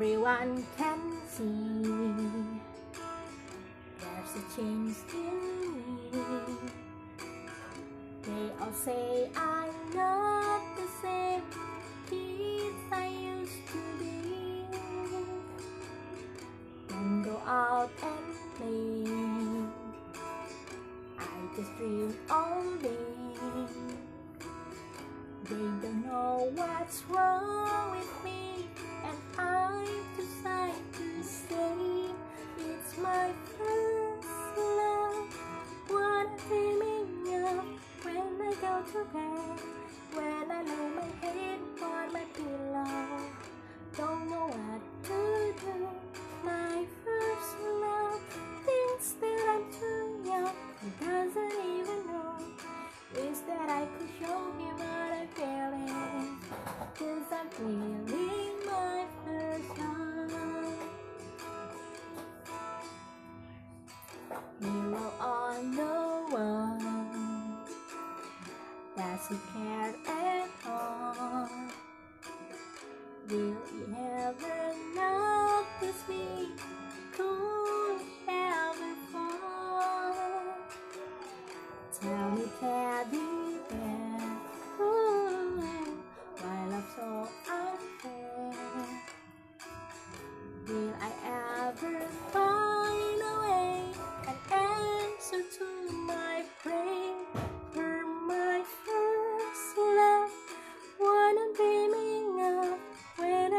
everyone can see there's a change in me. They all say I'm not the same kid I used to be. Don't go out and play. I just dream all day. They don't know what's wrong I go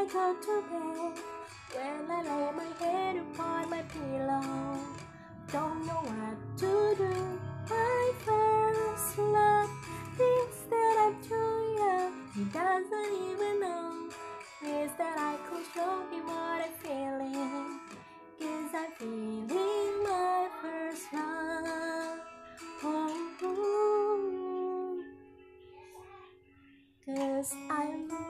I go to bed, when I lay my head upon my pillow. Don't know what to do. My first love thinks that I'm too young. He doesn't even know. Wish that I could show him what I'm feeling. Cause I'm feeling my first love. Oh, oh. Cause I